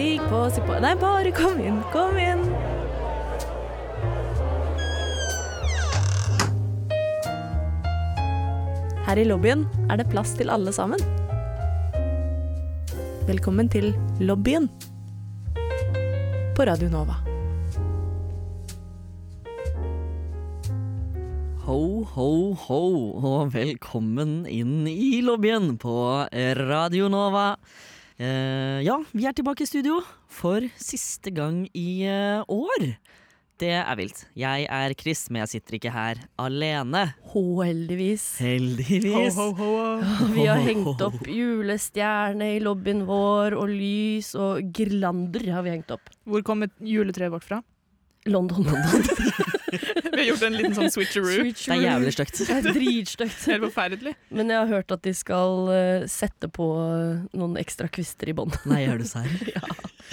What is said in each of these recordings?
Stig på, stig på. Nei, bare kom inn, kom inn. Her i lobbyen er det plass til alle sammen. Velkommen til lobbyen på Radio Nova. Ho, ho, ho, og velkommen inn i lobbyen på Radio Nova. Eh, ja, vi er tilbake i studio for siste gang i eh, år. Det er vilt. Jeg er Chris, men jeg sitter ikke her alene. Heldigvis. Heldigvis. Ho, ho, ho, Vi har hengt opp julestjerne i lobbyen vår, og lys og girlander har vi hengt opp. Hvor kommer juletreet vårt fra? London. London. Vi har gjort en liten sånn switcheroo. Det er jævlig stygt. Dritstygt. Helt forferdelig. Men jeg har hørt at de skal uh, sette på eh, noen ekstra kvister i bånd. Nei, er du serr?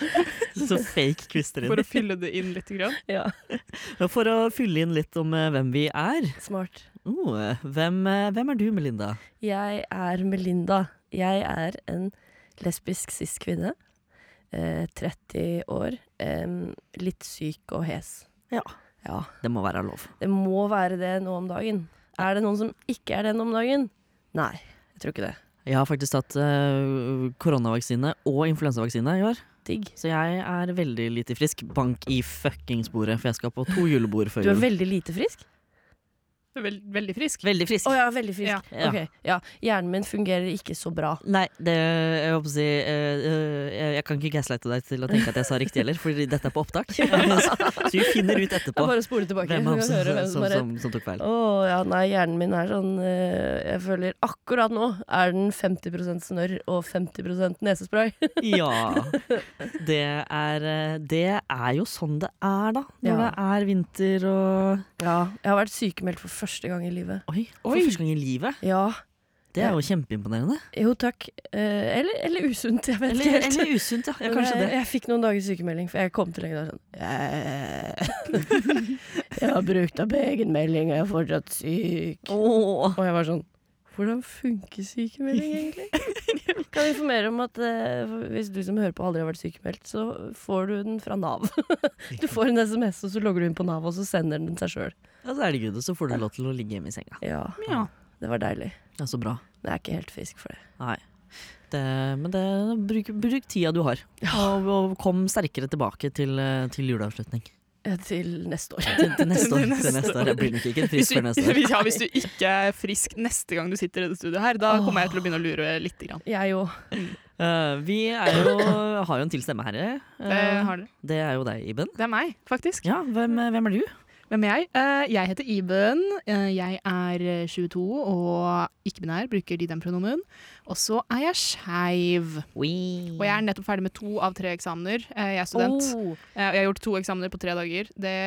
Så fake kvister For å fylle det inn litt. Grann. Ja, For å fylle inn litt om uh, hvem vi er. smart. Oh, hvem, uh, hvem er du, Melinda? Jeg er Melinda. Jeg er en lesbisk cis-kvinne. Eh, 30 år. em, litt syk og hes. Ja. Ja. Det må være lov. Det må være det nå om dagen. Er det noen som ikke er det nå om dagen? Nei, jeg tror ikke det. Jeg har faktisk tatt uh, koronavaksine og influensavaksine i år. Digg. Så jeg er veldig lite frisk. Bank i fuckings-bordet, for jeg skal på to julebord før Du er veldig lite frisk? Veldig frisk. Veldig frisk. Oh, ja, veldig frisk. Ja. Okay, ja. Hjernen min fungerer ikke så bra. Nei, det, jeg håper å si eh, eh, jeg, jeg kan ikke gaslighte deg til å tenke at jeg sa riktig heller, Fordi dette er på opptak. så, vi finner ut Jeg etterpå bare spole tilbake. hvem av oss som, som, som som, som tok feil. Oh, ja, nei, hjernen min er sånn uh, Jeg føler akkurat nå er den 50% snørr og 50% nesespray. Ja. Det er, eh, det er jo sånn det er, da. Når Ja. det er vinter og Ja, jeg har vært sykemeldt for første gang i livet. Oi, for Oi. første gang i livet. Ja, Det er jo kjempeimponerende. jo takk. Eh, eller, eller usunt, jeg vet Eller, ikke helt. eller usunt, ja. ja Men kanskje jeg, det. jeg fikk noen dager sykemelding, for jeg kom til legen og var sånn «Jeg- Jeg har brukt opp egenmelding, og jeg er fortsatt syk. Åh. Og jeg var sånn Hvordan funker sykemelding egentlig? kan informere om at eh, hvis du som hører på aldri har vært sykemeldt, så får du den fra Nav. du får en SMS, og så logger du inn på Nav, og så sender den seg sjøl. Ja, så er det good, og så får du lov til å ligge hjemme i senga. Ja, Ja. det var deilig. Ja, så bra. Men jeg er ikke helt frisk for det. Nei. Det, men det, bruk, bruk tida du har, og, og kom sterkere tilbake til, eh, til juleavslutning. Eh, Til neste år. Til, til neste år. Til neste neste år. Jeg blir nok ikke frisk før neste år. ja, hvis du ikke er frisk neste gang du sitter i dette studioet her, da kommer jeg til å begynne å lure litt. Grann. Jeg òg. Uh, vi er jo, har jo en til stemme her. Uh, Det, har dere. det er jo deg, Iben. det er meg, faktisk. Ja, hvem, hvem er du? Hvem er jeg? Eh, jeg heter Iben. Eh, jeg er eh, 22 og ikke-binær, bruker de den pronomen. Og så er jeg skeiv. Og jeg er nettopp ferdig med to av tre eksamener. Eh, jeg er student. Oh, Eh, Jeg har gjort to eksamener på tre dager. Det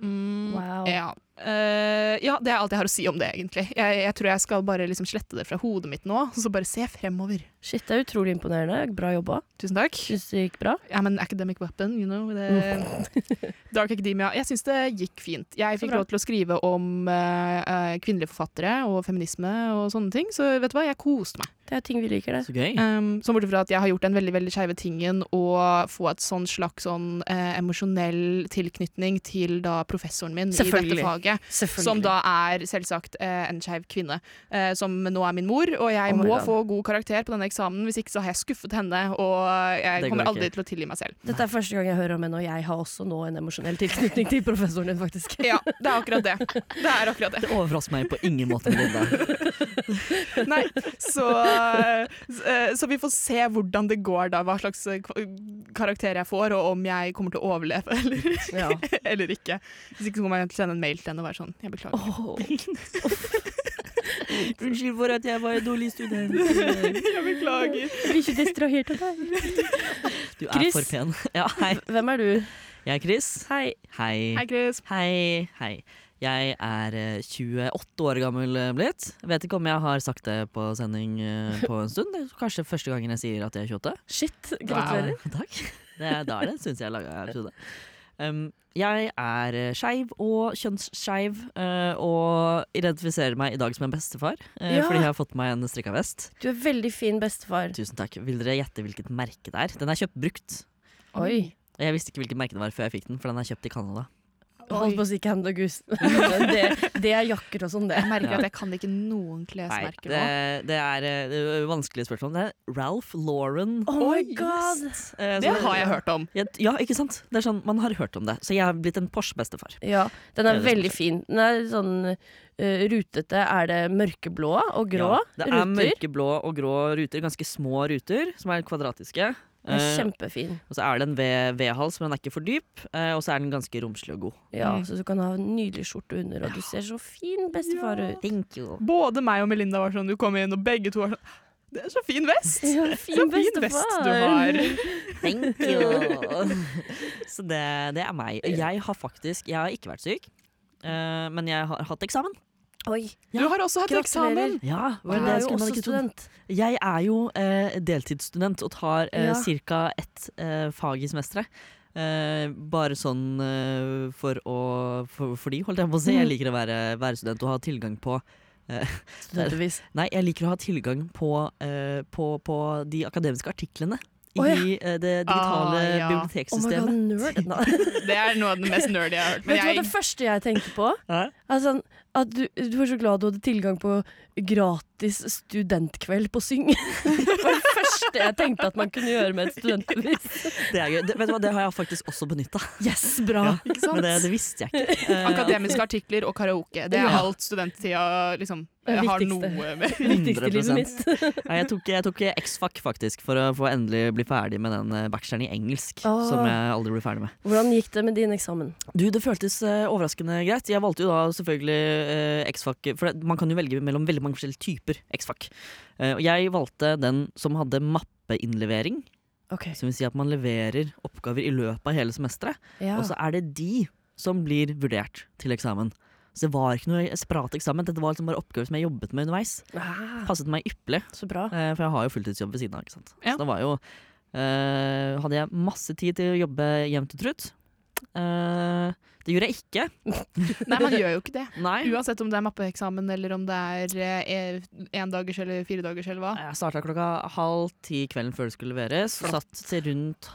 mm, Wow. ja. Uh, ja, det er alt jeg har å si om det, egentlig. Jeg, jeg tror jeg skal bare liksom slette det fra hodet mitt nå, og så bare se fremover. shit, det er utrolig imponerende. Bra jobba. Tusen takk. Syns det gikk bra. Ja, men academic weapon, you know. Det, Dark Academia. Jeg syns det gikk fint. Jeg fikk lov til å skrive om uh, kvinnelige forfattere og feminisme og sånne ting, så vet du hva, jeg koste meg. Det er ting vi liker, det. Så gøy. Um, så bortsett fra at jeg har gjort den veldig veldig skeive tingen å få et sånn slags sånn eh, emosjonell tilknytning til da professoren min i dette faget. Som da er selvsagt eh, en skeiv kvinne, eh, som nå er min mor. Og jeg Oh må God. få god karakter på denne eksamen, hvis ikke så har jeg skuffet henne. Og jeg Det kommer ikke. aldri til å tilgi meg selv. Dette er første gang jeg hører om henne, og jeg har også nå en emosjonell tilknytning til professoren din, faktisk. Ja, det er akkurat det. Det er akkurat det. Det overrasker meg på ingen måte. Melinda. Nei, så, så vi får se hvordan det går da, hva slags eh, karakter jeg får, og om jeg kommer til å overleve eller, Ja. eller ikke. Hvis ikke så kommer jeg til å sende en mail til henne og være sånn, jeg beklager. Unnskyld for at jeg var en dårlig student. Jeg beklager. Jeg blir ikke distrahert av deg. Du er Chris. for pen. Ja, hei. Hvem er du? Jeg er Chris. Hei. Hei. Hei, Chris. Hei, hei. Jeg er eh, 28 år gammel eh, blitt. Vet ikke om jeg har sagt det på sending eh, på en stund. Det er kanskje første gangen jeg sier at jeg er 28. Shit, gratulerer. Takk. Det da er det en stund siden jeg laga episode. Um, jeg er eh, skeiv og kjønnsskeiv, uh, og identifiserer meg i dag som en bestefar. Uh, Ja. Fordi jeg har fått meg en strikka vest. Du er veldig fin bestefar. Tusen takk. Vil dere gjette hvilket merke det er? Den er kjøpt brukt. Oi. Jeg visste ikke hvilket merke det var før jeg fikk den, for den er kjøpt i Canada. Holdt på å si Canada Goose. det, det er jakker og sånn, det. Jeg merker Ja. at jeg kan ikke noen klesmerker det, nå. det det er vanskelige spørsmål. Det er Ralph Lauren. Oh my god! Eh, Det har jeg hørt om. Ja, ja, ikke sant? Det er sånn, Man har hørt om det. Så jeg har blitt en Porsche-bestefar. Ja, den er er veldig fin. Den er sånn uh, rutete. Er det mørkeblå og grå Ja, det er ruter? mørkeblå og grå ruter. Ganske små ruter, som er kvadratiske. Den er Eh, kjempefin. og så er det en V- V-hals, men den er ikke for dyp. eh, og så er den ganske romslig og god. Ja, Mm. Så du kan ha en nydelig skjorte under, og du ser så fin bestefar ut. Thank you. Både meg og Melinda var sånn, du kom inn, og begge to var sånn Det er så fin vest! Ja, Så fin fin vest du har. Thank you. så det, det er meg. Jeg har faktisk Jeg har ikke vært syk, eh, men jeg har hatt eksamen. Oi, Du har også hatt gratulerer. eksamen! Ja, det er jo også student. Jeg er jo eh, deltidsstudent og tar eh, Ja. ca. ett eh, fag i semesteret. Eh, bare sånn eh, for å for, Fordi, holdt jeg på å si. Jeg Mm. liker å være, være student og ha tilgang på Studentervis. Nei, jeg liker å ha tilgang på, eh, på, på de akademiske artiklene i oh, ja. eh, det digitale Ah, ja. Oh my god, biblioteksystemet. nerd. Det er noe av det mest nerdy jeg har hørt. Vet Men du hva jeg, det første jeg tenkte på? Altså, at du, du var så glad du hadde tilgang på gratis studentkveld på Syng. det var det første jeg tenkte at man kunne gjøre med et studentbevis. Det er gøy. Det, vet du hva, det har jeg faktisk også benytta. Yes, bra. ikke? Men det, det visste jeg ikke. Eh, Akademiske artikler og karaoke. Det er Ja. alt studenttida liksom, jeg har noe med. Viktigste livet mitt. Nei, jeg tok, jeg tok X-Fac faktisk for å få endelig bli ferdig med den eh, bacheloren i engelsk. Ah. Som jeg aldri ble ferdig med. Hvordan gikk det med din eksamen? Du, Det føltes eh, overraskende greit. Jeg valgte jo da selvfølgelig eh, X-Fac, for man kan jo velge mellom veldig mange forskjellige typer X-Fac. Eh, og jeg valgte den som hadde mappeinnlevering. Okay. Som vil si at man leverer oppgaver i løpet av hele semesteret. ja. Og så er det de som blir vurdert til eksamen. Så det var ikke noe separat eksamen. Dette var liksom bare oppgaver som jeg jobbet med underveis. Ah, Passet meg ypperlig. så bra. Eh, For jeg har jo fulltidsjobb ved siden av. ikke sant? Ja. Så det var jo Uh, Hadde jeg masse tid til å jobbe jevnt og trutt. Eh, det gjorde jeg ikke. Nei, man gjør jo ikke det. Nei. Uansett om det er mappeeksamen eller om det er endagers eller firedagers eller hva. Jeg starta klokka halv ti kvelden før det skulle leveres. Satt til rundt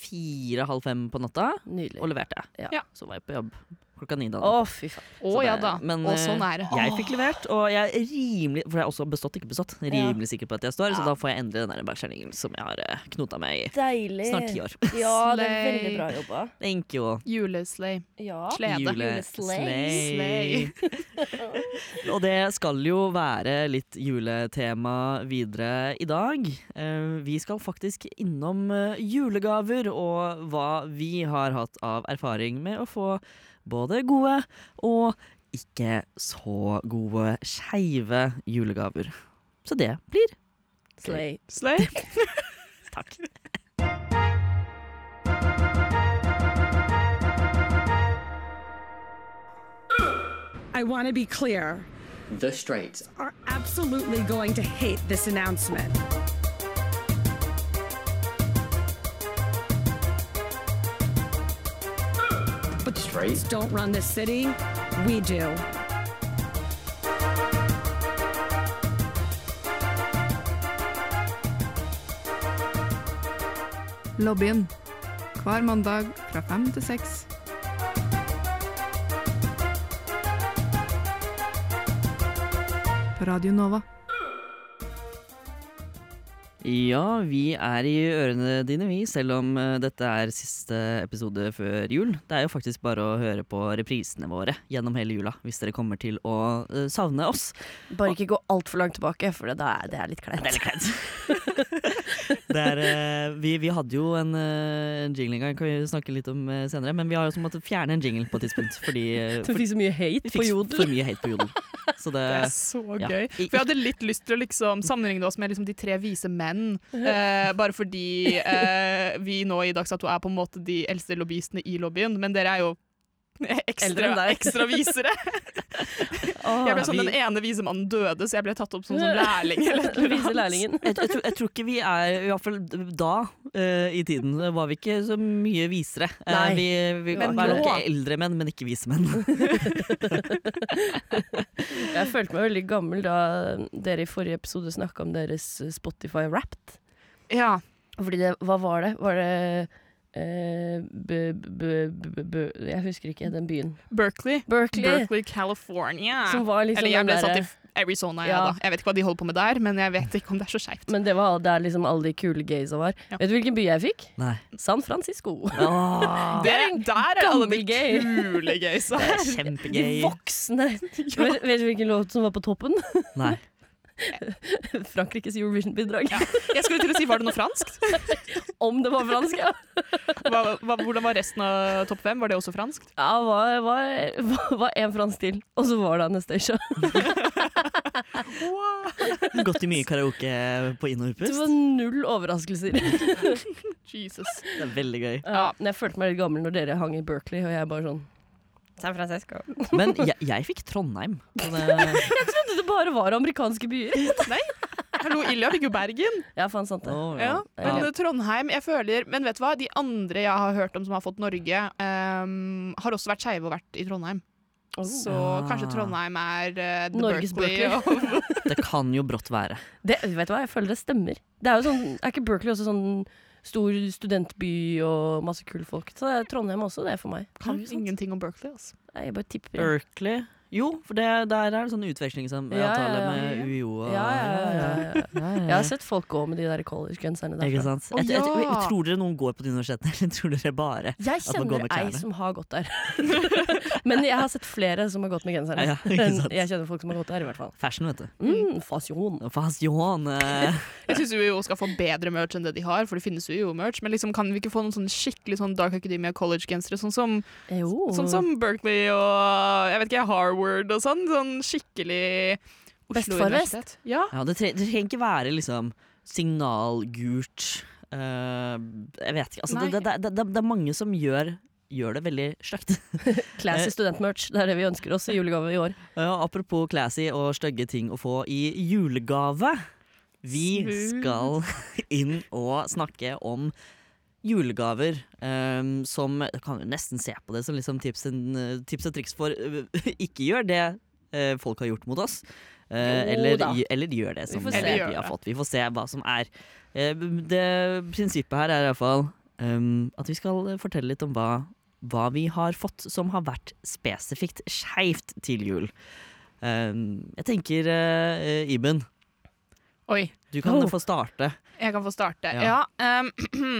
fire-halv fem på natta Nydelig. og leverte. Ja. Ja. Så var jeg på jobb klokka ni dagen. Å, fy faen. Å ja da. men, og eh, sånn er det. Jeg fikk levert, og jeg er rimelig For jeg har også bestått, ikke bestått. Rimelig sikker på at jeg står, så da får jeg endelig den bacheloren som jeg har eh, knota meg i Deilig. snart ti år. Ja, det er veldig bra jobba. Thank you. Juleslay. Ja. Slede. Juleslay. Slay. og det skal jo være litt juletema videre i dag. Eh, vi skal faktisk innom julegaver og hva vi har hatt av erfaring med å få både gode og ikke så gode skeive julegaver. Så det blir Slay. Slay. takk. I want to be clear. The Straits Are absolutely going to hate this announcement. The Don't run the city. We do. Lobbyen. Hver mandag fra fem til seks. På Radio Nova. Ja, vi er i ørene dine, vi, selv om eh, dette er siste episode før jul. Det er jo faktisk bare å høre på reprisene våre gjennom hele jula, hvis dere kommer til å eh, savne oss. Bare ikke gå altfor langt tilbake, for det er, det er litt kleint. Det er litt kleint. Er, eh, vi, vi hadde jo en, eh, en jingle en gang, kan vi snakke litt om eh, senere, men vi har også måttet fjerne en jingle på et tidspunkt, fordi eh, Du fikk så mye hate på Jodel. for mye hate på jodel. Så det, Det er så ja. gøy. For jeg hadde litt lyst til å liksom sammenligne oss med liksom de tre vise menn. Eh, bare fordi eh, vi nå i Dagsato er på en måte de eldste lobbyistene i lobbyen, men dere er jo ekstra, enn deg. ekstra visere. Oh, Jeg ble sånn, vi- Den ene visemannen døde, så jeg ble tatt opp som, som lærling. Eller eller jeg, jeg, tror, jeg tror ikke vi er I hvert fall da uh, i tiden var vi ikke så mye visere. Nei, uh, vi vi Men var nok eldre menn, men ikke visemenn. Jeg følte meg veldig gammel da dere i forrige episode snakka om deres Spotify Wrapped. Ja. Fordi det, hva var det? Var det eh, b, b, b, b, Jeg husker ikke den byen. Berkeley. Berkeley. Berkeley, California. Som var liksom Eller jeg ble satt i Arizona, Ja. da. Jeg vet ikke hva de holder på med der, men jeg vet ikke om det er så skeivt. Men det var der liksom alle de kule gaysa var. Ja. Vet du hvilken by jeg fikk? Nei. San Francisco. Oh. Det er, der er alle de gay. kule gaysa. det er De voksne. Vet, vet du hvilken låt som var på toppen? Nei. Frankrikes Eurovision-bidrag. Jeg skulle til å si, var det noe franskt? Om det var fransk, ja. Hva, hva, hvordan var resten av topp fem? Var det også franskt? Ja, var, var, var en fransk til. Og så var det Anastacia. Gått i mye karaoke på inn- og Det var null overraskelser. Jesus. Det er veldig gøy. Ja, men jeg følte meg litt gammel når dere hang i Berkeley, og jeg bare sånn San Francisco. Men jeg, jeg fikk Trondheim. Så det, Jeg det bare var amerikanske byer. Nei. Hallo, Ilja fikk jo Bergen. Ja, faen sant det. Oh, Ja, Ja. men Trondheim, jeg føler Men vet du hva, de andre jeg har hørt om som har fått Norge, um, har også vært skeive og vært i Trondheim. Oh. Så kanskje Trondheim er uh, the Norges Berkeley Berkeley. Det kan jo brått være. Det, vet du hva, jeg føler det stemmer. Det er jo sånn, er ikke Berkeley også sånn stor studentby og masse kule folk? Så er Trondheim også det er for meg. Kan ingenting om Berkeley, altså. Nei, jeg bare tipper. Berkeley Jo, for det, der er det sånn utvekslingsavtale Ja, ja, ja. med UiO og Ja, ja, ja, ja. Jeg har sett folk gå med de der college-genserne Ikke sant? Å, Jeg, jeg, jeg, tror dere noen går på de universitetene, eller tror dere bare Jeg kjenner ei som har gått der. Men jeg har sett flere som har gått med genserne. Ja, jeg kjenner folk som har gått der, i hvert fall. Fashion, vet du. Mm, fasjon. fasjon eh, Jeg syns UiO skal få bedre merch enn det de har, for det finnes UiO-merch. Men liksom, kan vi ikke få noen sånn skikkelig sånn Dark Academia College-gensere, sånn som, sånn som Berkeley og jeg vet ikke, Harvard og sånn? Sånn skikkelig Oslo Vest for vest. Ja. Ja, det, tre, det trenger ikke være liksom signalgult uh, Jeg vet ikke. Altså, det, det, det, det, det er mange som gjør, gjør det veldig stygt. Classy studentmerch. Det er det vi ønsker oss i julegave i år. Ja, apropos classy og stygge ting å få i julegave. Vi Smooth. skal inn og snakke om julegaver um, som Kan jo nesten se på det som liksom tips, and, eh, tips og triks for øh, ikke gjør det uh, folk har gjort mot oss. Uh, eller, eller gjør det Vi som vi se. har fått. Vi får se hva som er. Uh, det prinsippet her er iallfall um, at vi skal fortelle litt om hva, hva vi har fått som har vært spesifikt skeivt til jul. Um, jeg tenker, uh, Iben, Oi. du kan Oh. få starte. Jeg kan få starte. Ja. Ja. ehm,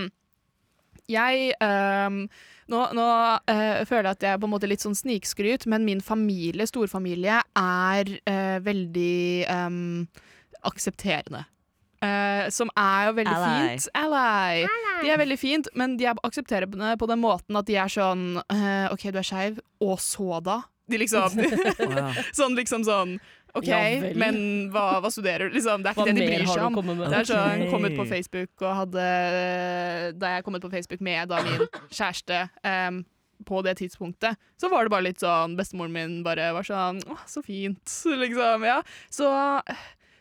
jeg um, Nå, nå uh, føler jeg at jeg er på en måte litt sånn snikskryt, men min familie, storfamilie, er uh, veldig um, aksepterende. Uh, som er jo veldig Ally. fint. Ally. De er veldig fint, men de er aksepterende på den måten at de er sånn uh, OK, du er skeiv, og så da? De liksom. Sånn liksom sånn OK, Ja men hva, hva studerer du? Liksom, det er Hva ikke det de bryr seg om. Det er sånn, okay. kom ut på Facebook og hadde Da jeg kom ut på Facebook med da min kjæreste um, på det tidspunktet, så var det bare litt sånn Bestemoren min bare var sånn Å, så fint, liksom. Ja. Så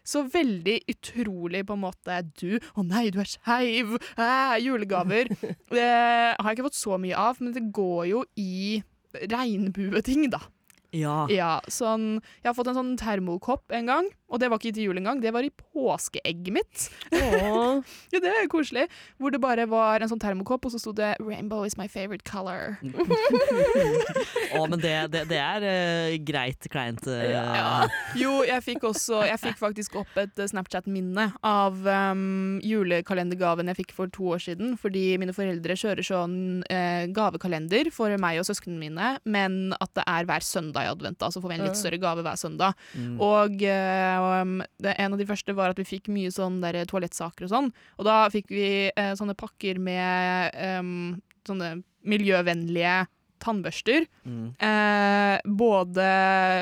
så veldig utrolig på en måte du Å nei, du er skeiv! Eh, Julegaver. Det har jeg ikke fått så mye av, men det går jo i regnbueting, da. Ja. Ja, sånn, jeg har fått en sånn termokopp en gang, og det var ikke til jul engang, det var i påskeegget mitt. Ja, det er koselig. Hvor det bare var en sånn termokopp, og så sto det 'Rainbow is my favorite color'. Å, men det, det, det er uh, greit kleint. Uh, Ja. Jo, jeg fikk også Jeg fikk faktisk opp et eh, Snapchat-minne av um, julekalendergaven jeg fikk for to år siden, fordi mine foreldre kjører sånn uh, gavekalender for meg og søsknene mine, men at det er hver søndag i advent, da, så får vi en litt større gave hver søndag. Mm. Og eh, um, det, en av de første var at vi fikk mye sånn der toalettsaker og sånn. Og da fikk vi eh, sånne pakker med um, sånne miljøvennlige tannbørster. Mm. Eh, både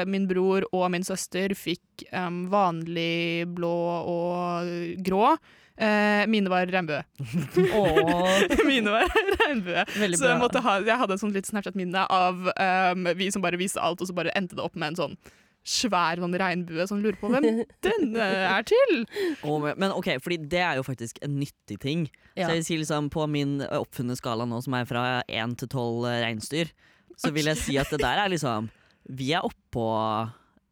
min bror og min søster fikk um, vanlig blå og grå. Eh, mine var regnbue. Mine var regnbue. Så jeg, ha, jeg hadde et sånt litt Snapchat-minne av um, vi som bare viste alt, og så bare endte det opp med en sånn svær sånn regnbue som lurer på hvem denne er til. Oh, men ok, fordi det er jo faktisk en nyttig ting. Ja. Så jeg vil si liksom På min ø, oppfunne skala nå, som er fra 1 til 12 reinsdyr, så vil jeg si at det der er liksom Vi er oppå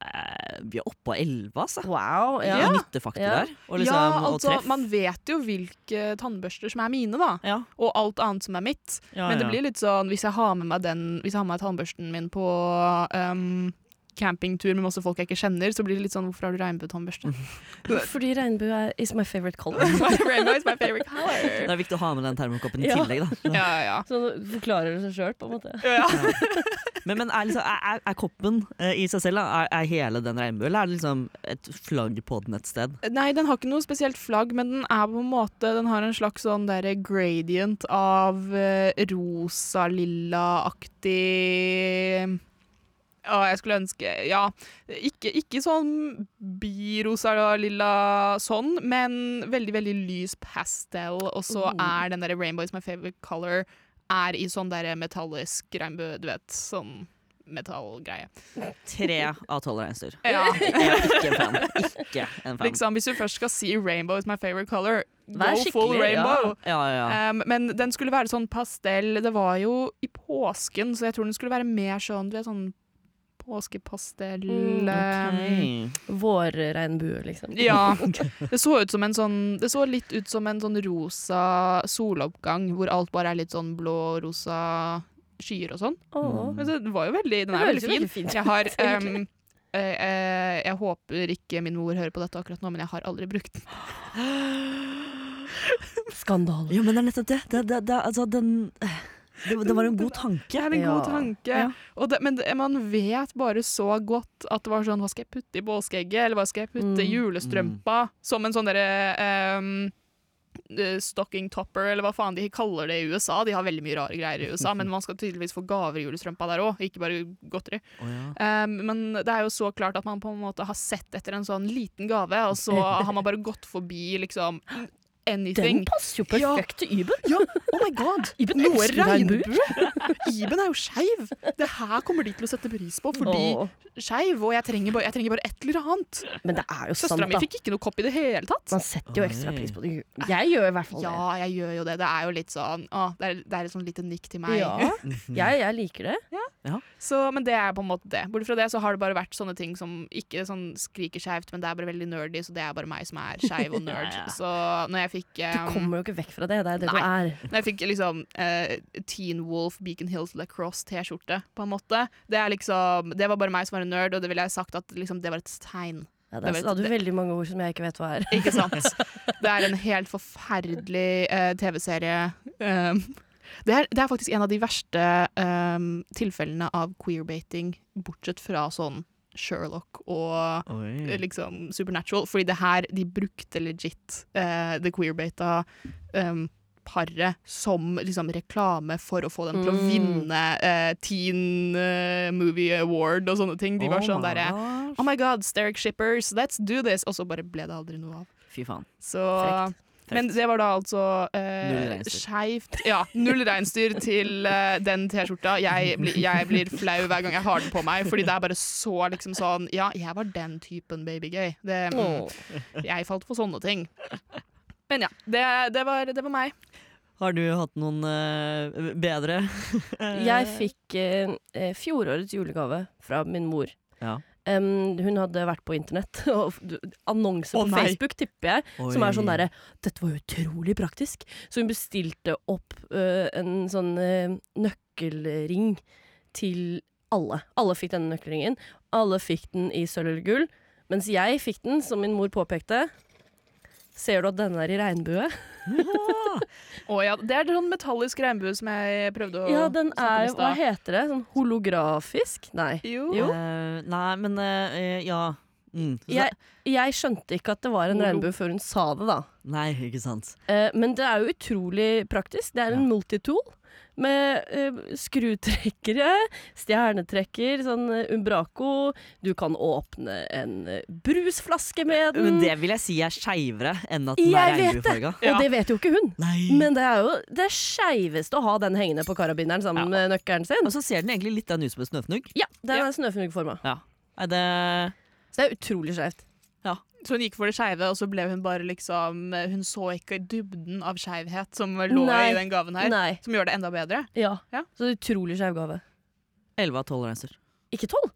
eh, Vi er oppe på elleve, altså. Wow. Ja. Ja. Nyttefaktor Ja. der. Og liksom, ja, altså, man vet jo hvilke tannbørster som er mine, da. ja, Og alt annet som er mitt. ja, Men det ja. blir litt sånn, hvis jeg har med meg den Hvis jeg har med meg tannbørsten min på um, campingtur med masse folk jeg ikke kjenner, så blir det litt sånn Hvorfor har du regnbuetannbørste? Fordi regnbue is my favorite color. Rainbow is my favorite Det er viktig å ha med den termokoppen i Ja. tillegg, da. Ja, ja. Så forklarer det seg sjøl, på en måte. ja. Men, men er, liksom, er, er- koppen eh, i seg selv da, er, er hele den regnbuen, eller er det liksom et flagg på den et sted? Nei, den har ikke noe spesielt flagg, men den er på en måte Den har en slags sånn der gradient av uh, rosa-lilla-aktig Å, jeg skulle ønske Ja. Ikke, ikke sånn birosa-lilla sånn, men veldig, veldig lys pastel. Og så Oh. er den der Rainbow is my favorite color er i sånn der metallisk regnbue, du vet. Sånn metallgreie. Tre av tolv reinsdyr. Ja. Ikke en fan. Ikke en fan. Liksom, hvis du først skal si 'rainbow is my favorite color', Vær go full rainbow. ja. Ja, ja. Um, men den skulle være sånn pastell. Det var jo i påsken, så jeg tror den skulle være mer sånn du vet, sånn påskepastell Mm, um, Vårregnbue, liksom. Ja. Det så ut som en sånn Det så litt ut som en sånn rosa soloppgang, hvor alt bare er litt sånn blå-rosa skyer og sånn. Oh. Men det var jo veldig Den er veldig fin. fint Jeg har um, uh, uh, Jeg håper ikke min mor hører på dette akkurat nå, men jeg har aldri brukt den. Skandale. Jo, men det er nettopp det. det, det, det altså, den, det, det var en god tanke. Det er en god Ja. tanke. Ja. Og det, men det, man vet bare så godt at det var sånn Hva skal jeg putte i båskegget, Eller hva skal jeg putte i Mm. julestrømpa? Som en sånn derre um, stocking topper, eller hva faen de kaller det i USA. De har veldig mye rare greier i USA, men man skal tydeligvis få gaver i julestrømpa der òg, ikke bare godteri. Oh, ja. Um, men det er jo så klart at man på en måte har sett etter en sånn liten gave, og så har man bare gått forbi liksom anything. Den passer jo perfekt til Iben. Ja, oh my god! Iben Noe regnbue. Iben er jo skeiv! Det her kommer de til å sette pris på, fordi Åh. skeiv, og jeg trenger, bare, jeg trenger bare et eller annet. Men det er jo sant, Søstera mi da. fikk ikke noe kopp i det hele tatt. Man setter jo ekstra pris på det. Jeg gjør i hvert fall Ja, jeg gjør jo det. Det er jo litt sånn å, det, er, det er et sånn lite nikk til meg. Ja, jeg, jeg liker det. Så, men det er på en måte det. Bortsett fra det så har det bare vært sånne ting som ikke sånn skriker skeivt, men det er bare veldig nerdy, så det er bare meg som er skeiv og nerd. Ja, ja. Så når jeg fikk Du um, kommer jo ikke vekk fra det. Det er det Nei. du er. Når jeg fikk liksom uh, Teen Wolf Beacon Hills Lacrosse T-skjorte, på en måte Det er liksom Det var bare meg som var en nerd, og det ville jeg sagt at liksom, det var et tegn. Ja, Det der sa du veldig mange ord som jeg ikke vet hva er. Ikke sant? Det er en helt forferdelig uh, TV-serie. Um, det, er, det er faktisk en av de verste um, tilfellene av queerbaiting, bortsett fra sånn Sherlock og Oi. liksom Supernatural. Fordi det her, de brukte legit uh, the queerbata um, paret som liksom reklame for å få dem til å Mm. vinne uh, Teen uh, Movie Award og sånne ting. De var Oh sånn derre. Oh my god, Steric Shippers, let's do this! Og så bare ble det aldri noe av. Fy faen. Så Frekt. Men det var da altså eh, skeivt Ja, null reinsdyr til eh, den T-skjorta. Jeg, blir- jeg blir flau hver gang jeg har den på meg, fordi det er bare så liksom sånn Ja, jeg var den typen babygay. Det, mm, jeg falt for sånne ting. Men ja, det, det, var, det var meg. Har du hatt noen eh, bedre? Jeg fikk eh, fjorårets julegave fra min mor. Ja. Um, hun hadde vært på internett, og du- annonse på nei. Facebook, tipper jeg, som er sånn derre Dette var utrolig praktisk. Så hun bestilte opp uh, en sånn uh, nøkkelring til alle. Alle fikk denne nøkkelringen. Alle fikk den i sølv eller gull. Mens jeg fikk den, som min mor påpekte. Ser du at denne er i regnbue? Å ja, det er sånn metallisk regnbue som jeg prøvde å Ja, den er jo Hva heter det? Sånn holografisk? Nei. Jo. Jo. Uh, nei, men uh, ja. Mm. Jeg, jeg skjønte ikke at det var en regnbue før hun sa det, da. Nei, ikke sant. Uh, men det er jo utrolig praktisk. Det er en multitool med uh, skrutrekkere, stjernetrekker, sånn eh, umbraco. Du kan åpne en eh, brusflaske med den. Men det vil jeg si er skeivere enn at den er jeg vet det! Ja. Og det vet jo ikke hun. Nei. Men det er jo det skeiveste å ha den hengende på karabineren sammen Ja. med nøkkelen sin. Og så ser den egentlig litt den ut som en snøfnugg. Ja, den Ja. er snøfnuggforma. Nei, det Så det er utrolig skeivt. Så hun gikk for det skeive, og så ble hun bare liksom Hun så ikke dybden av skeivhet som lå Nei. i den gaven her. Nei. Som gjør det enda bedre. Ja. Ja. Så det er utrolig skeiv gave. 11 av 12 reiser. Ikke tolv?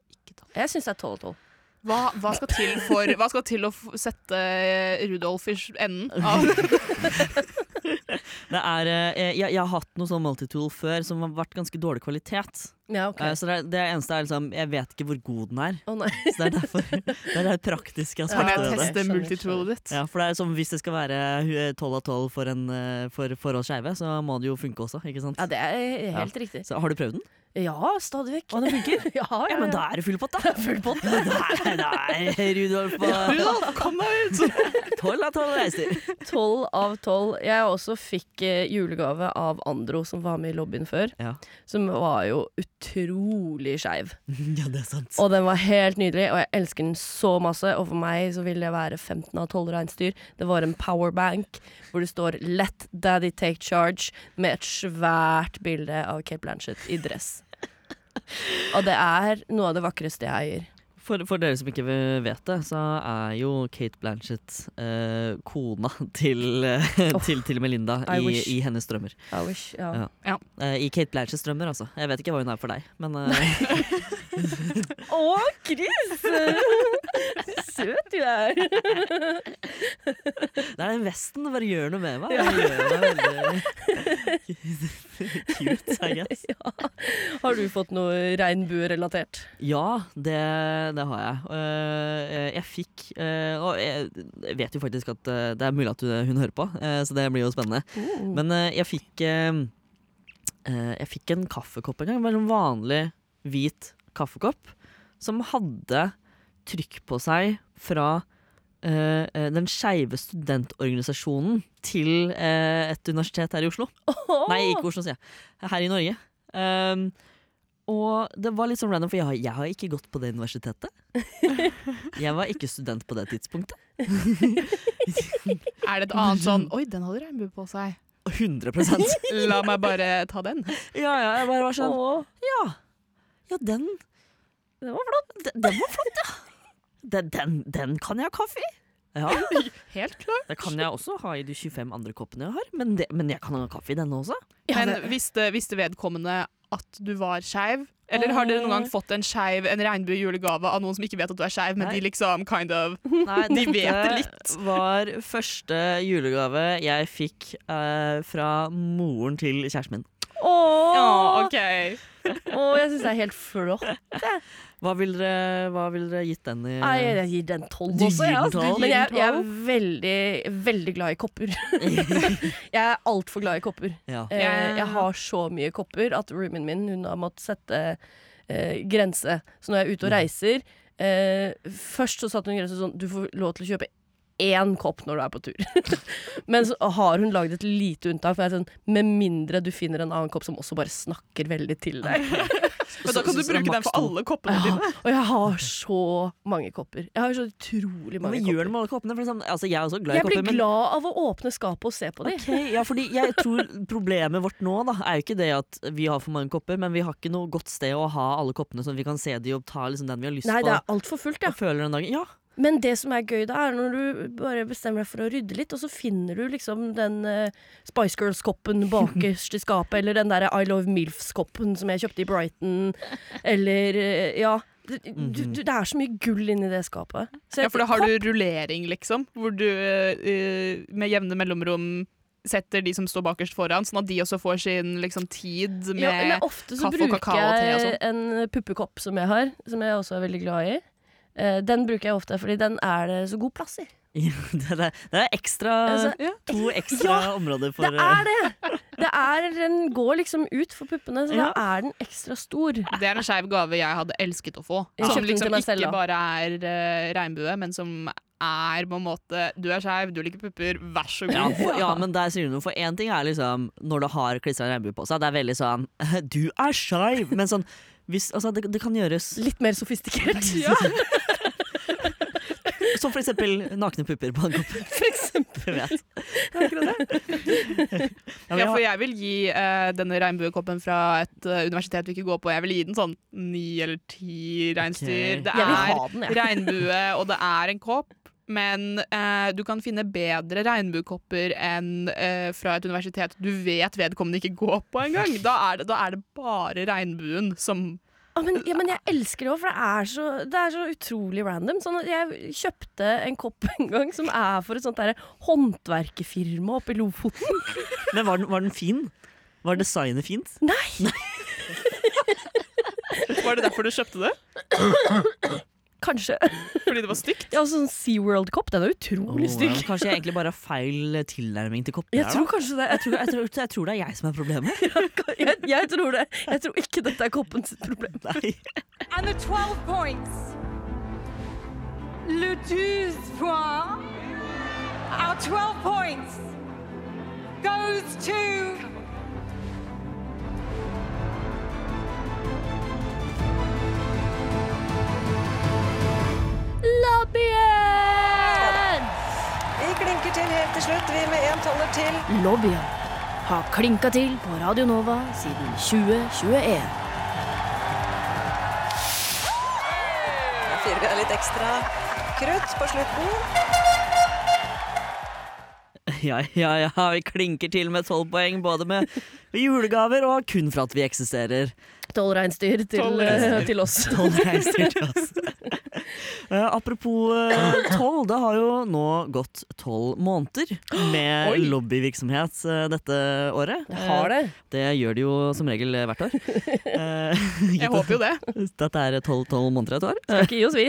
Jeg syns det er tolv og tolv. Hva, hva, skal til for, hva skal til å f- sette eh, Rudolf i enden av Det er, eh, jeg, jeg har hatt noe sånn multitool før som har vært ganske dårlig kvalitet. Ja, ok. Eh, Så det, er- det eneste er liksom Jeg vet ikke hvor god den er. Oh, nei. Så det er derfor Det er det praktiske aspektet ved det. teste multitoolet ditt? Ja, for det er som Hvis det skal være tolv 12 av 12 for, en, eh, for, for oss skeive, så må det jo funke også. ikke sant? Ja, det er helt riktig. Så Har du prøvd den? Ja, stadig vekk. Og det funker? ja, ja, Ja, men da er det full pott, da! Full pott. nei, nei, Rudolf på Rudolf, kom deg ut! 12 av 12 reiser. Tolv av tolv. Jeg også fikk eh, julegave av Andro, som var med i lobbyen før. Ja. Som var jo utrolig skeiv. Ja, det er sant. Og den var helt nydelig, og jeg elsker den så masse. Og for meg så ville det være 15 av 12 reinsdyr. Det var en powerbank hvor det står 'Let Daddy Take Charge' med et svært bilde av Cape Blanchett i dress. Og det er noe av det vakreste jeg eier. For, for dere som ikke vet det, så er jo Kate Blanchett eh, kona til, Oh, til, til Melinda I i, i hennes drømmer. I wish, ja. Ja. Eh, I Kate Blanchetts drømmer, altså. Jeg vet ikke hva hun er for deg, men eh, oh, Chris! Søt du er. det er den vesten. Det bare gjør noe med meg. Det gjør meg veldig cute, I guess. Ja. Har du fått noe regnbuerelatert? Ja, det, det har jeg. Eh, jeg fikk eh, Og jeg vet jo faktisk at eh, det er mulig at hun, hører på, eh, så det blir jo spennende. Mm. Men eh, jeg fikk eh, eh, Jeg fikk en kaffekopp en gang. Bare en vanlig hvit kaffekopp som hadde trykk på seg fra eh, eh, den skeive studentorganisasjonen til uh, et universitet her i Oslo. Nei, ikke Oslo, sier jeg. Her i Norge. Um, og det var litt sånn random, for jeg har, jeg har ikke gått på det universitetet. Jeg var ikke student på det tidspunktet. Er det et annet sånn Oi, den hadde regnbue på seg. 100% La meg bare ta den. Ja, ja, jeg bare var sånn Åh, Ja, ja den Den var flott. Den, den var flott, ja. Den, den, den kan jeg ha kaffe i. Ja, Helt klart. Det kan jeg også ha i de 25 andre koppene jeg har, men, det, men jeg kan ha kaffe i denne også. Men visste, visste vedkommende at du var skeiv? Eller har dere noen gang fått en skeiv, en regnbue julegave av noen som ikke vet at du er skeiv, men Nei. de liksom kind of Nei, De vet det litt. Dette var første julegave jeg fikk uh, fra moren til kjæresten min. Åh, Ja, OK. Åh, jeg syns det er helt flott. Hva ville dere, hva vil dere gitt den i? Nei, jeg gir den tolv Du også. gir den tolv? Men jeg, jeg er veldig, veldig glad i kopper. jeg er altfor glad i kopper. ja. Eh, Ja. jeg har så mye kopper at roomien min hun har måttet sette eh, grense. Så når jeg er ute og reiser eh, Først så satte hun grense sånn Du får lov til å kjøpe én kopp når du er på tur. Men så har hun lagd et lite unntak. For jeg er sånn, Med mindre du finner en annen kopp som også bare snakker veldig til deg. Men da kan du Så- så bruke den for alle koppene Ja, dine. og jeg har så mange kopper. Jeg har så utrolig Men mange Hva gjør kopper. du med alle koppene? For sånn, altså, jeg er også glad i Jeg blir kopper. men- glad av å åpne skapet og se på dem. Ok, ja, fordi jeg tror Problemet vårt nå da er jo ikke det at vi har for mange kopper, men vi har ikke noe godt sted å ha alle koppene, sånn at vi kan se de og ta liksom den vi har lyst Nei, på. det er altfor fullt, ja. og føler den dagen. Ja, Men det som er gøy da, er når du bare bestemmer deg for å rydde litt, og så finner du liksom den uh, Spice Girls-koppen bakerst i skapet, eller den der I Love Milfs-koppen som jeg kjøpte i Brighton, eller uh, Ja. Du, du, du, det er så mye gull inni det skapet. Så Ja, for da har du rullering, liksom, hvor du uh, med jevne mellomrom setter de som står bakerst foran, sånn at de også får sin liksom, tid med ja, ofte så kaffe og bruker kakao og te og jeg sånn. en puppekopp som jeg har, som jeg også er veldig glad i. Eh, den bruker jeg ofte, fordi den er det så god plass i. det, er, det er ekstra Altså, To ekstra områder for Det er det! det er, den går liksom ut for puppene, så Ja. da er den ekstra stor. Det er en skeiv gave jeg hadde elsket å få. Jeg Som liksom ikke bare er uh, regnbue, men som er på en måte Du er skeiv, du liker pupper, vær så ja, god. for, ja, men der sier du noe. For én ting er liksom når du har klistra regnbue på seg. Det er veldig sånn Du er skeiv! Men sånn hvis, altså, det, det kan gjøres Litt mer sofistikert. Som for eksempel nakne pupper på en kopp. For eksempel. Jeg vet. Ja, men Ja, for jeg vil gi uh, denne regnbuekoppen fra et uh, universitet vi ikke går på, jeg vil gi den sånn ni eller ti reinsdyr. Okay. Det er den, jeg. regnbue, og det er en kopp. Men eh, du kan finne bedre regnbuekopper enn eh, fra et universitet du vet vedkommende ikke går på engang. Da, er det- da er det bare regnbuen som Ja, men, ja, men jeg elsker det òg, for det er, så, det er så utrolig random. Sånn at jeg kjøpte en kopp en gang som er for et sånt der håndverkerfirma oppe i Lofoten. Men var den, var den fin? Var designet fint? Nei! Var det derfor du kjøpte det? Kanskje. Fordi det var stygt? Ja, sånn SeaWorld-kopp. Den er utrolig stygg. ja, Kanskje jeg egentlig bare har feil eh, tilnærming til kopper Jeg tror da? kanskje det. Jeg tror, jeg, tror, jeg tror det er jeg som er problemet. Jeg, jeg tror det. Jeg tror ikke dette er koppens problem. Nei. And the 12 points. Le 12 points. Our 12 points goes to. Lobbyen! Vi klinker til helt til slutt, vi med en toller til. Lobbyen har klinka til på Radio Nova siden 2021. Da fyrer vi av litt ekstra krutt på slutten. Ja, ja, ja, vi klinker til med tolv poeng, både med julegaver og kun for at vi eksisterer. Tolv reinsdyr til, eh, til oss. Tolv reinsdyr til oss. uh, apropos eh, tolv, det har jo nå gått tolv måneder med Oi. lobbyvirksomhet uh, dette året. Har det. Det gjør det jo som regel hvert år. Eh, Jeg håper jo det. Dette er tolv måneder et år. Skal ikke gi oss, vi.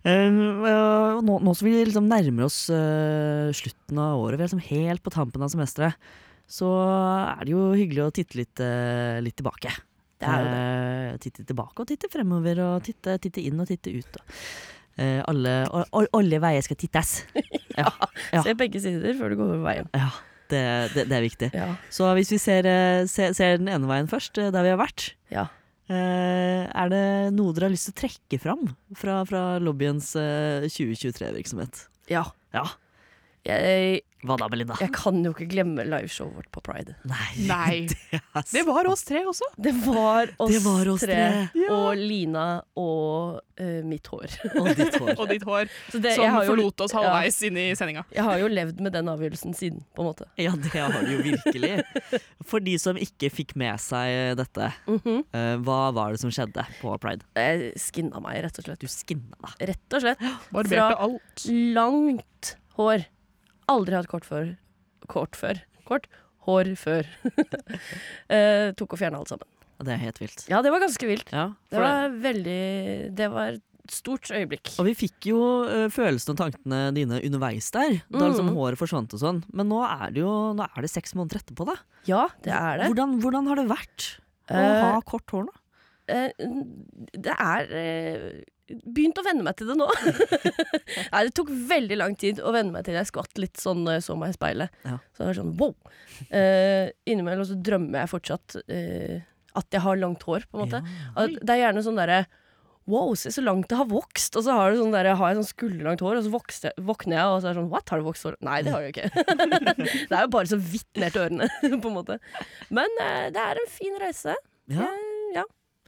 Uh, nå, nå som vi liksom nærmer oss uh, slutten av året, vi er liksom helt på tampen av semesteret, så er det jo hyggelig å titte litt, uh, litt tilbake. Det er jo Uh, titte tilbake og titte fremover, og titte, titte inn og titte ut. Og, uh, alle, alle veier skal tittes. Ja, ja, Se begge sider før du går over veien. ja det, det, det er viktig. Ja. Så hvis vi ser, ser, ser den ene veien først, der vi har vært, ja. Uh, er det noe dere har lyst til å trekke fram fra, fra lobbyens uh, 2023-virksomhet? ja. Ja. Jeg, Hva da, Belinda? jeg kan jo ikke glemme liveshowet vårt på Pride. Nei. Nei. er Det var oss tre også. Det var oss, Det var oss tre. og Lina og uh, mitt hår. Og ditt hår. Og ditt hår, det, som jo, forlot oss halvveis inn i sendinga. jeg har jo levd med den avgjørelsen siden, på en måte. Ja, det har du jo virkelig. For de som ikke fikk med seg dette, mm -hmm. uh, hva var det som skjedde på Pride? Jeg skinna meg, rett og slett. Du skinna deg. Rett og slett. Barberte Fra- Langt hår. Aldri hatt kort før. Kort før. Kort hår før. Eh, tok og fjerna alt sammen. Det er helt vilt. Ja, det var ganske vilt. Ja, Det var var veldig Det var et stort øyeblikk. Og vi fikk jo uh, følelsene og tankene dine underveis der, da liksom Mhm. håret forsvant og sånn. Men nå er det jo nå er det seks måneder etterpå, da. Ja, det er det. Hvordan, hvordan har det vært å uh, ha kort hår nå? Uh, det er eh, Begynt å venne meg til det nå. Nei, det tok veldig lang tid å venne meg til det. jeg skvatt litt sånn når jeg så meg i speilet. Ja. Så det var sånn wow. Eh, innimellom så drømmer jeg fortsatt eh, at jeg har langt hår, på en måte. Ja. det er gjerne sånn derre Wow, se så langt det har vokst! Og så har, det sånn der, har jeg sånn skulderlangt hår, og så vokste, våkner jeg, og så er det sånn What, har du vokst hår? Nei, det har jeg ikke. det er jo bare så vidt ned til ørene, på en måte. Men eh, det er en fin reise. Ja. Jeg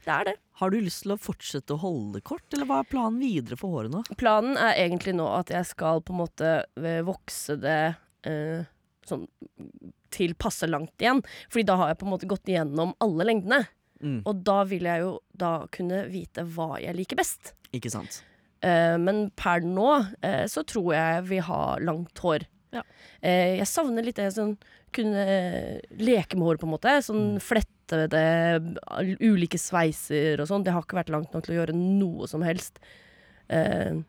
det er det. Har du lyst til å fortsette å holde kort, eller hva er planen videre for håret nå? Planen er egentlig nå at jeg skal på en måte eh, vokse det eh, sånn til passe langt igjen. Fordi da har jeg på en måte gått igjennom alle lengdene. Mm, Og da vil jeg jo da kunne vite hva jeg liker best. ikke sant? Eh, men per nå eh, så tror jeg vi har langt hår. Ja. Eh, jeg savner litt det sånn kunne leke med håret, på en måte. Sånn flette det, ulike sveiser og sånn. Det har ikke vært langt nok til å gjøre noe som helst. Eh,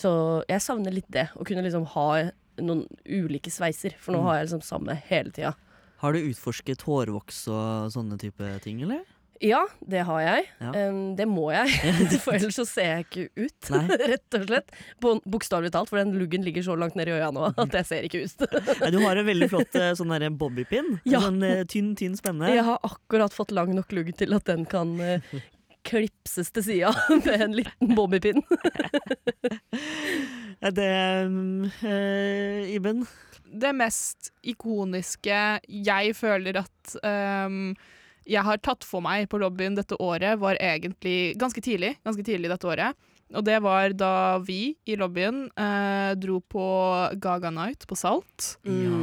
så jeg savner litt det. Å kunne liksom ha noen ulike sveiser. For nå Mm. har jeg liksom samme hele tida. Har du utforsket hårvoks og sånne type ting, eller? Ja, det har jeg. Ja. Um, det må jeg, for ellers så ser jeg ikke ut. Nei. Rett og slett. På- Bokstavelig talt, for den luggen ligger så langt ned i øya nå at jeg ser ikke ut. ja, du har en veldig flott eh, sånn bobbypin. Ja. Sånn eh, tynn, tynn spenne. Jeg har akkurat fått lang nok lugg til at den kan uh, klipses til sida med en liten bobbypin. Det eh, Iben? det mest ikoniske jeg føler at ehm, jeg har tatt for meg på lobbyen dette året, var egentlig ganske tidlig, ganske tidlig dette året. Og det var da vi i lobbyen eh, dro på Gaga Night på Salt. Ja.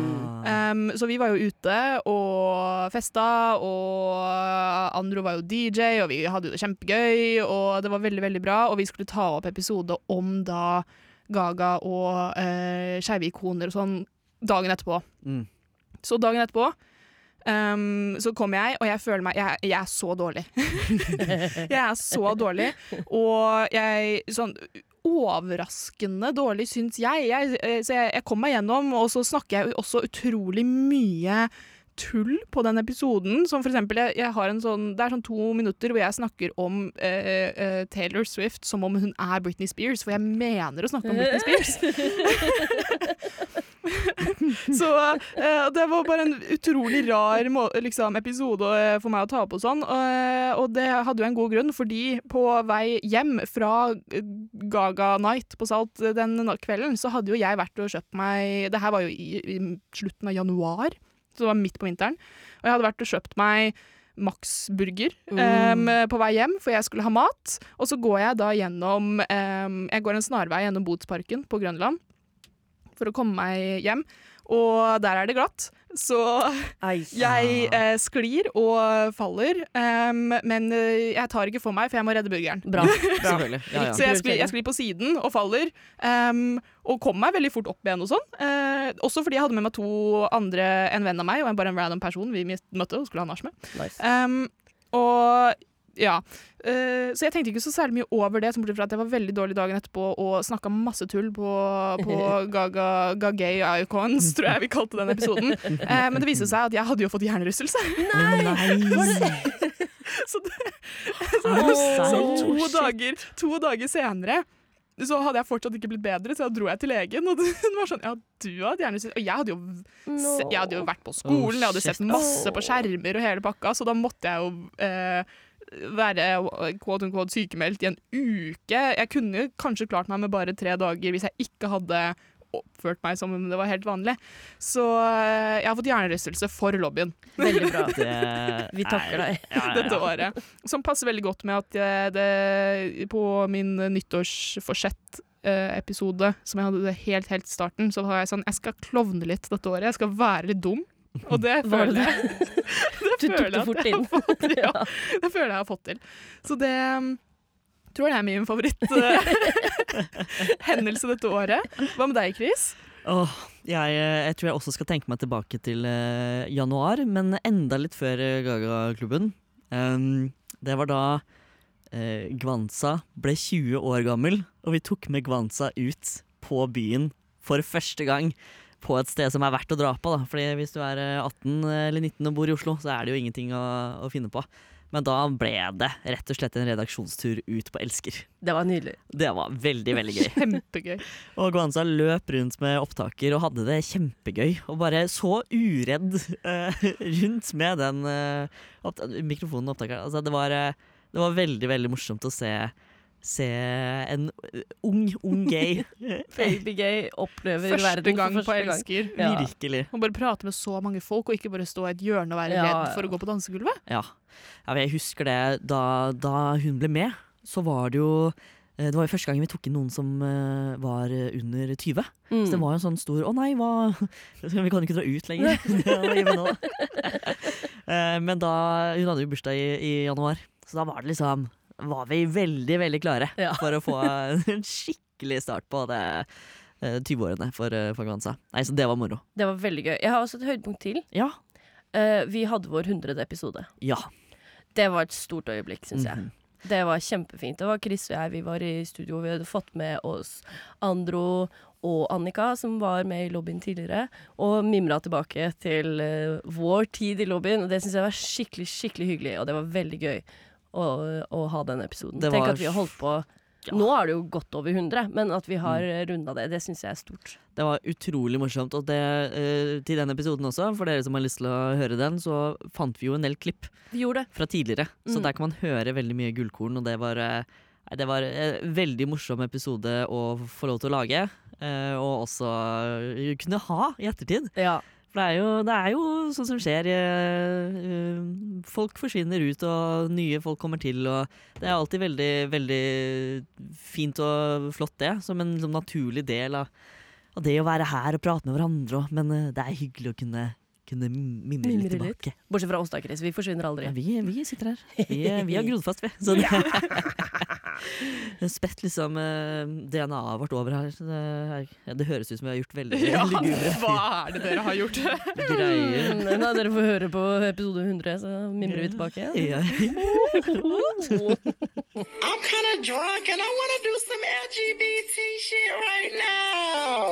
Um, så vi var jo ute og festa, og Andro var jo DJ, og vi hadde jo det kjempegøy, og det var veldig, veldig bra. Og vi skulle ta opp episode om da Gaga og eh, skeive ikoner og sånn dagen etterpå. Mm. Så dagen etterpå um, så kom jeg, og jeg føler meg Jeg, jeg er så dårlig. jeg er så dårlig, og jeg sånn overraskende dårlig, syns jeg. jeg. eh, Så jeg, jeg kom meg gjennom, og så snakker jeg også utrolig mye tull på den episoden. Som for eksempel, jeg, jeg har en sånn, det er sånn to minutter hvor jeg snakker om eh, eh, Taylor Swift som om hun er Britney Spears, for jeg mener å snakke om Britney Spears. Så uh, det var bare en utrolig rar liksom, episode eh, for meg å ta på sånn. Eh, og det hadde jo en god grunn, fordi på vei hjem fra Gaga Night på Salt den kvelden, så hadde jo jeg vært og kjøpt meg Det her var jo i, i slutten av januar, så det var midt på vinteren. Og jeg hadde vært og kjøpt meg Max-burger em, på vei hjem, for jeg skulle ha mat. Og så går jeg da gjennom um, Jeg går en snarvei gjennom Botsparken på Grønland for å komme meg hjem. Og der er det glatt, så jeg eh, sklir og faller. um, men eh, jeg tar ikke for meg, for jeg må redde burgeren. Bra. bra. Ja, ja. Så jeg sklir, jeg sklir på siden og faller, um, og kommer meg veldig fort opp igjen og sånn. Uh, også fordi jeg hadde med meg to andre, en venn av meg og en, bare en random person vi møtte og skulle ha nach med. Nice. Um, og ja. Uh, så jeg tenkte ikke så særlig mye over det, som bortsett fra at jeg var veldig dårlig dagen etterpå og snakka masse tull på, på Gaga Gagay Icons, tror jeg vi kalte den episoden. Uh, men det viste seg at jeg hadde jo fått hjernerystelse. Så, det, så, så to, dager, to dager senere så hadde jeg fortsatt ikke blitt bedre, så da dro jeg til legen. Og hun var sånn, ja, du hadde hjernerystelse. Og jeg hadde, jo, se, jeg hadde jo vært på skolen, jeg hadde sett masse på skjermer og hele pakka, så da måtte jeg jo eh, være quote unquote sykemeldt i en uke. Jeg kunne kanskje klart meg med bare tre dager hvis jeg ikke hadde oppført meg som om det var helt vanlig. Så eh, jeg har fått hjernerystelse for lobbyen Veldig bra. Det Vi takker deg. Ja, ja, ja. dette året. Som passer veldig godt med at jeg, det, på min nyttårsforsett-episode, som jeg hadde helt helt i starten, så var jeg sånn Jeg skal klovne litt dette året. Jeg skal være litt dum. Og det føler jeg det føler jeg at jeg har fått, ja, det føler jeg har fått til. Så det um, tror jeg er min favoritt-hendelse dette året. Hva med deg, Chris? Oh, jeg, eh, jeg tror jeg også skal tenke meg tilbake til uh, januar, men enda litt før eh, Gaga-klubben. Um, det var da uh, Gwanza ble 20 år gammel, og vi tok med Gwanza ut på byen for første gang. På et sted som er verdt å dra på. da Fordi Hvis du er eh, 18 eller 19 og bor i Oslo, så er det jo ingenting å, å finne på. Men da ble det rett og slett en redaksjonstur ut på Elsker. Det var nydelig. Det var veldig, veldig gøy. Kjempegøy. Og Gwanza løp rundt med opptaker og hadde det kjempegøy. Og bare så uredd uh, rundt med den uh, opp mikrofonen og opptakeren. Altså, det, var, eh, det var veldig, veldig morsomt å se, se en eh, ung, ung gay. Babygay opplever Første verden gang for på første gang. Elsker. Ja. Virkelig. Og bare prate med så mange folk, og ikke bare stå i et hjørne og være Ja, redd ja. for å gå på dansegulvet. Ja. ja jeg husker det da, da hun ble med, så var det jo eh, det var jo første gang vi tok inn noen som eh, var under 20. Mm. Så det var jo en sånn stor Å nei, hva Vi kan jo ikke dra ut lenger. Eh, Men da Hun hadde jo bursdag i, i januar, så da var det liksom Var vi veldig, veldig klare Ja. for å få en skikkelig start på det eh, 20-årene for, eh. Nei, så det var moro. Det var veldig gøy. Jeg har også et høydepunkt til. Ja. Eh, vi hadde vår hundrede episode. Ja. Det var et stort øyeblikk, syns jeg. Mhm. Det var kjempefint. Det var Chris og jeg, vi var i studio. Vi hadde fått med oss Andro og Annika, som var med i lobbyen tidligere, og mimra tilbake til uh, vår tid i lobbyen. Og det syns jeg var skikkelig, skikkelig hyggelig, og det var veldig gøy å, å ha den episoden. Det Tenk var- at vi har holdt på Ja. Nå er det jo godt over 100, men at vi har mm. runda det, det syns jeg er stort. Det var utrolig morsomt. Og det, uh, til den episoden også, for dere som har lyst til å høre den, så fant vi jo en del klipp Vi gjorde det. fra tidligere. Så Mm. der kan man høre veldig mye gullkorn, og det var, uh, det var en veldig morsom episode å få lov til å lage. eh, og også eh, kunne ha i ettertid. Ja. For det er, jo, det er jo sånn som skjer. eh, eh, folk forsvinner ut, og nye folk kommer til. Og det er alltid veldig, veldig fint og flott, det. Som en som naturlig del av, av det å være her og prate med hverandre. Men eh, det er hyggelig å kunne, kunne mimre litt tilbake. litt. tilbake. Bortsett fra oss, da, Chris. Vi forsvinner aldri. Ja, vi, vi sitter her. Vi, vi har grodd fast, vi. Så det, Spett liksom eh, DNA-et vårt over her. Det, det høres ut som vi har gjort veldig Ja, lugubre hva er det dere har gjort? greier. Nei, da, dere får høre på episode 100, så mimrer vi tilbake. Ja. I'm kind of drunk and I want to do some LGBT shit right now.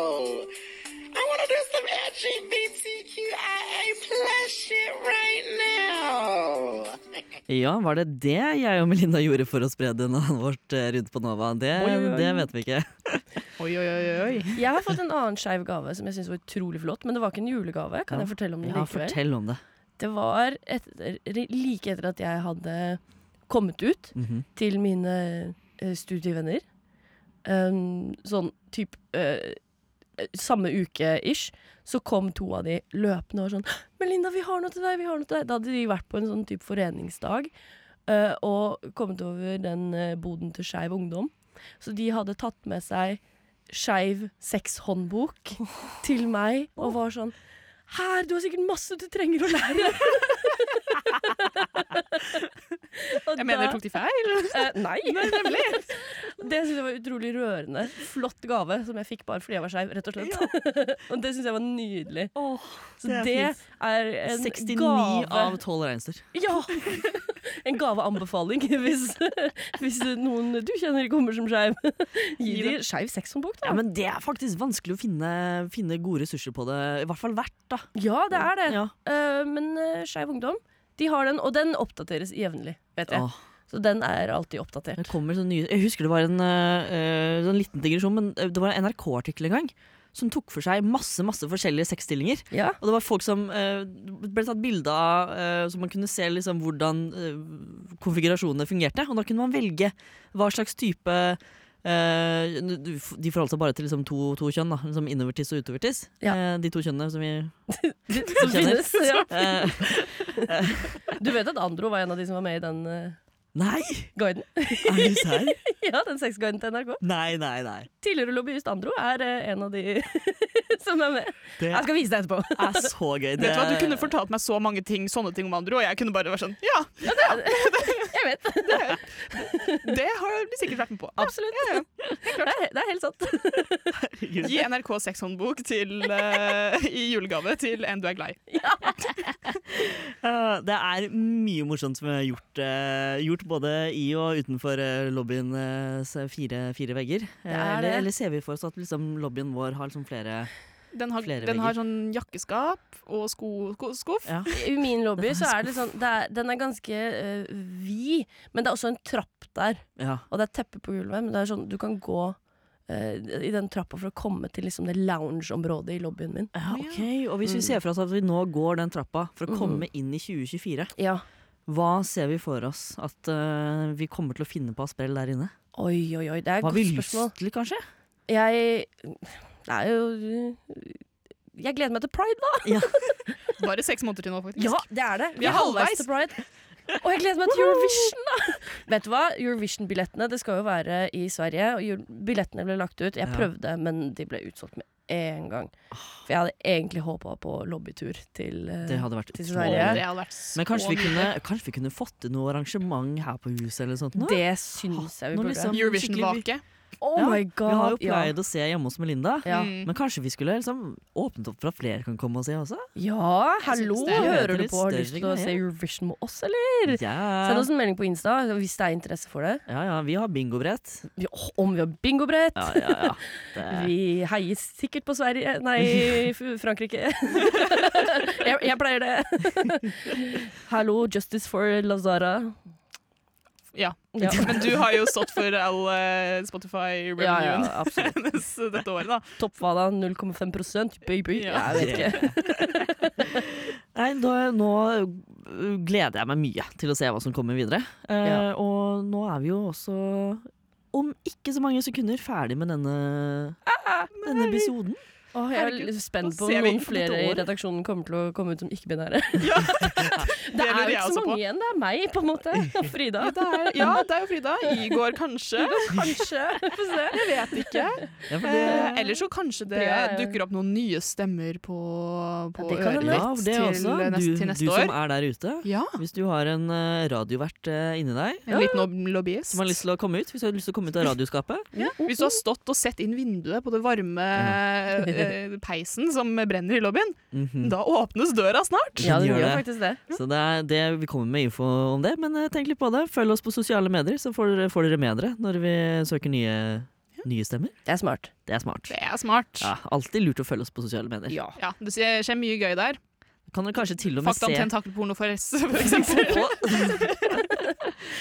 I want to do some LGBTQIA plus shit right now. ja, var det det jeg og Melinda gjorde for å spre navnet vårt eh, rundt på Nova? Det, Oi, oi, oi. det vet vi ikke. Oi, oi, oi, oi. Jeg har fått en annen skeiv gave som jeg syns var utrolig flott, men det var ikke en julegave. Kan Ja. jeg fortelle om den Ja, likevel? fortell om det. Det var etter, like etter at jeg hadde kommet ut Mhm. til mine eh, studievenner. Um, sånn type eh, Samme uke-ish, så kom to av de løpende og var sånn 'Melinda, vi har noe til deg!' vi har noe til deg Da hadde de vært på en sånn type foreningsdag uh, og kommet over den uh, boden til Skeiv Ungdom. Så de hadde tatt med seg Skeiv sexhåndbok til meg og var sånn her, du har sikkert masse du trenger å lære. Jeg mener, da- tok de feil? Eh, nei. det syns jeg var utrolig rørende. Flott gave som jeg fikk bare fordi jeg var skeiv, rett og slett. og det syns jeg var nydelig. Så det er det er en 69 gave av 12 reinsdyr. Ja! En gaveanbefaling hvis, hvis noen du kjenner kommer som skeiv. Gi de skeiv sexhåndbok, da. Ja, men det er faktisk vanskelig å finne, finne gode ressurser på det. I hvert fall verdt, da. Ja, det er det. Ja. Uh, men uh, Skeiv Ungdom, de har den, og den oppdateres jevnlig, vet jeg. Åh. Så den er alltid oppdatert. Det kommer sånn nye Jeg husker det var en uh, sånn liten digresjon, men eh, det var en NRK-artikkel en gang som tok for seg masse masse forskjellige sexstillinger. Ja. Og det var folk som uh, ble tatt bilde av, uh, så man kunne se liksom hvordan uh, konfigurasjonene fungerte. Og da kunne man velge hva slags type eh, De forholdt seg bare til liksom to, to kjønn, da. Liksom innovertiss og utovertiss. Ja. Eh, de to kjønnene som vi Som kjenner. finnes. Ja. Eh, Du vet at Andro var en av de som var med i den uh, Nei! guiden? Er du serr? ja, den sexguiden til NRK. Nei, nei, nei. Tidligere lobbyist Andro er eh, en av de som er med. Det Jeg skal vise deg etterpå. er så gøy. Vet du hva, Du kunne fortalt meg så mange ting, sånne ting om Andro, og jeg kunne bare vært sånn Ja, Jeg vet. det har du sikkert vært med på. Absolutt. Det er, det er helt sant. Gi NRK sexhåndbok til, eh, i julegave til en du er glad i. Eh, det er mye morsomt som har gjort, uh, gjort både i og utenfor uh, lobbyens fire, fire vegger. Det er eller, eller ser vi for oss at liksom, lobbyen vår har liksom flere Den har, Flere den har sånn jakkeskap og sko, sko, skuff. ja. I min lobby er så er det sånn det er, Den er ganske uh, vid, men det er også en trapp der. ja. Og det er teppe på gulvet, men det er sånn du kan gå eh, i den trappa for å komme til liksom det loungeområdet i lobbyen min. Ja, ok. Og hvis vi Mm. ser for oss at vi nå går den trappa for å komme komme inn i 2024, Ja. hva ser vi for oss at uh, vi kommer til å finne på av sprell der inne? Oi, oi, oi. Det er et Hva har vi lyst til, kanskje? Jeg Det er jo Jeg gleder meg til pride, da. Bare seks måneder til nå, faktisk. Ja, det er det. Vi er halvveis. til pride. Og jeg gleder meg til Eurovision, da! Vet du hva? Eurovision-billettene det skal jo være i Sverige, og billettene ble lagt ut. Jeg Ja. prøvde, men de ble utsolgt med en gang. For jeg hadde egentlig håpa på lobbytur til, eh, Det hadde vært til. Sverige. Det hadde vært så Men kanskje vi, kunne, kanskje vi kunne fått til noe arrangement her på huset eller noe sånt? nå? Det syns jeg vi burde. liksom- Eurovision-vake. Oh Ja, my Vi har jo pleid Ja. å se hjemme hos Melinda. Ja. Mm. Men kanskje vi skulle liksom åpnet opp for at flere kan komme og se også? ja, hallo! er Hører du på? Har du lyst til å se. Eurovision med oss, eller? Ja. Send oss en melding på Insta hvis det er interesse for det. ja, ja, vi har bingobrett. Om vi har bingobrett! Ja, ja, ja. Det, Vi heier sikkert på Sverige Nei, Frankrike. jeg, jeg pleier det. Hallo, Justice for Lazara. Ja. Ja. Men du har jo stått for all uh, Ja, Spotify-revenuen ja, absolutt. hennes dette året, da. Toppfada 0,5 baby. Ja. Jeg vet ikke. nei, da, nå uh, gleder jeg meg mye til å se hva som kommer videre. Uh, Ja. Og nå er vi jo også, om ikke så mange sekunder, ferdig med denne, denne episoden. Åh, jeg er litt spent på om noen flere i år. redaksjonen kommer til å komme ut som ikke-binære. Ja. det er jo ikke så på. mange igjen. Det er meg, på en måte. Og Frida. Ja, det er, ja, det er jo Frida. Igor, kanskje. Kanskje. Få se. Jeg vet ikke. Ja, det, Eh, eller så kanskje det Ja, ja. dukker opp noen nye stemmer på, på det kan øret ja, ditt det til, også. neste, Du, til du som er der ute. Ja, Hvis du har en uh, radiovert uh, inni deg en liten lobbyist. som har lyst til å komme ut, hvis du har lyst til å komme ut av radioskapet Hvis du har stått og sett inn vinduet på det varme eh, peisen som brenner i lobbyen, mhm. da åpnes døra snart. Ja, det Gjør det. faktisk det. Så det er det vi kommer med info om det, men eh, tenk litt på det. Følg oss på sosiale medier, så får dere, får dere med dere når vi søker nye, nye stemmer. Det er smart. Det er smart. Det er smart. Ja, alltid lurt å følge oss på sosiale medier. Ja, det skjer mye gøy der. Kan dere kanskje til og med Fakta om se tentakelporno, for, for eksempel.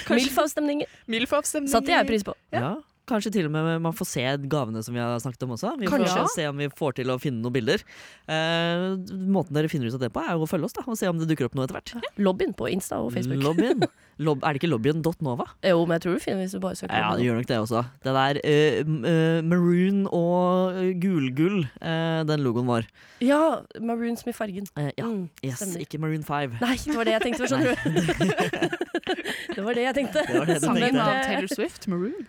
Milf-avstemninger Milf-avstemninger. satte jeg pris på. ja. Kanskje til og med man får se gavene som vi har snakket om også. Vi får se om vi får til å finne noen bilder. Eh, måten dere finner ut av det på, er jo å følge oss da, og se om det dukker opp noe etter hvert. Lobbyen på Insta og Facebook. Lobbyen. Lob er det ikke lobbyen.nova? Jo, men jeg tror du finner hvis du bare søker Ja, det gjør nok det også. Det der eh, eh, maroon og gulgull, eh, den logoen vår. Ja, maroon som i fargen. Eh, ja, Mm, yes, stemmer. ikke Maroon 5. Nei, det var det jeg tenkte, skjønner du. det var det jeg tenkte. Det var det Sangen tenkte. av Taylor Swift, Maroon.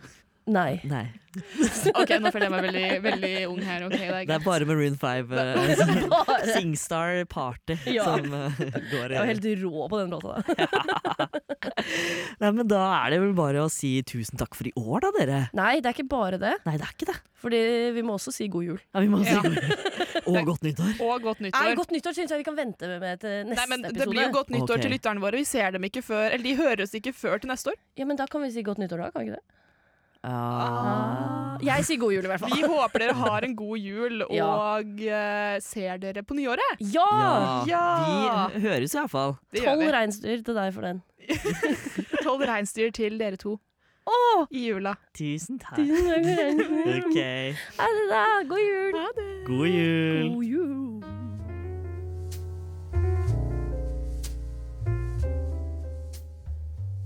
Nei. Nei, Ok, nå føler jeg meg veldig, veldig ung her. Okay, det er det er bare Maroon 5. Uh, Singstar Party Ja. som uh, går Jeg var helt rå på den låta. da. Nei, men da er det vel bare å si tusen takk for i år, da, dere. Nei, det er ikke bare det. Nei, det er ikke det. Fordi vi må også si god jul. Ja, vi må si Ja. Og godt nyttår. Og godt Nei, nyttår. Godt nyttår syns jeg vi kan vente med til neste Nei, men Det episode. blir jo godt nyttår okay. til lytterne våre. Vi ser dem ikke før, eller de høres ikke før til neste år. Ja, men Da kan vi si godt nyttår, da. Kan vi ikke det? Ah. Jeg sier god jul, i hvert fall. Vi håper dere har en god jul Ja. og eh, ser dere på nyåret. Ja! Ja, Ja! vi høres iallfall. Tolv reinsdyr til deg for den. Tolv reinsdyr til dere to Oh! i jula. Tusen takk. Tusen takk. OK. Ha det, da. God jul. Ha det. God jul. God jul.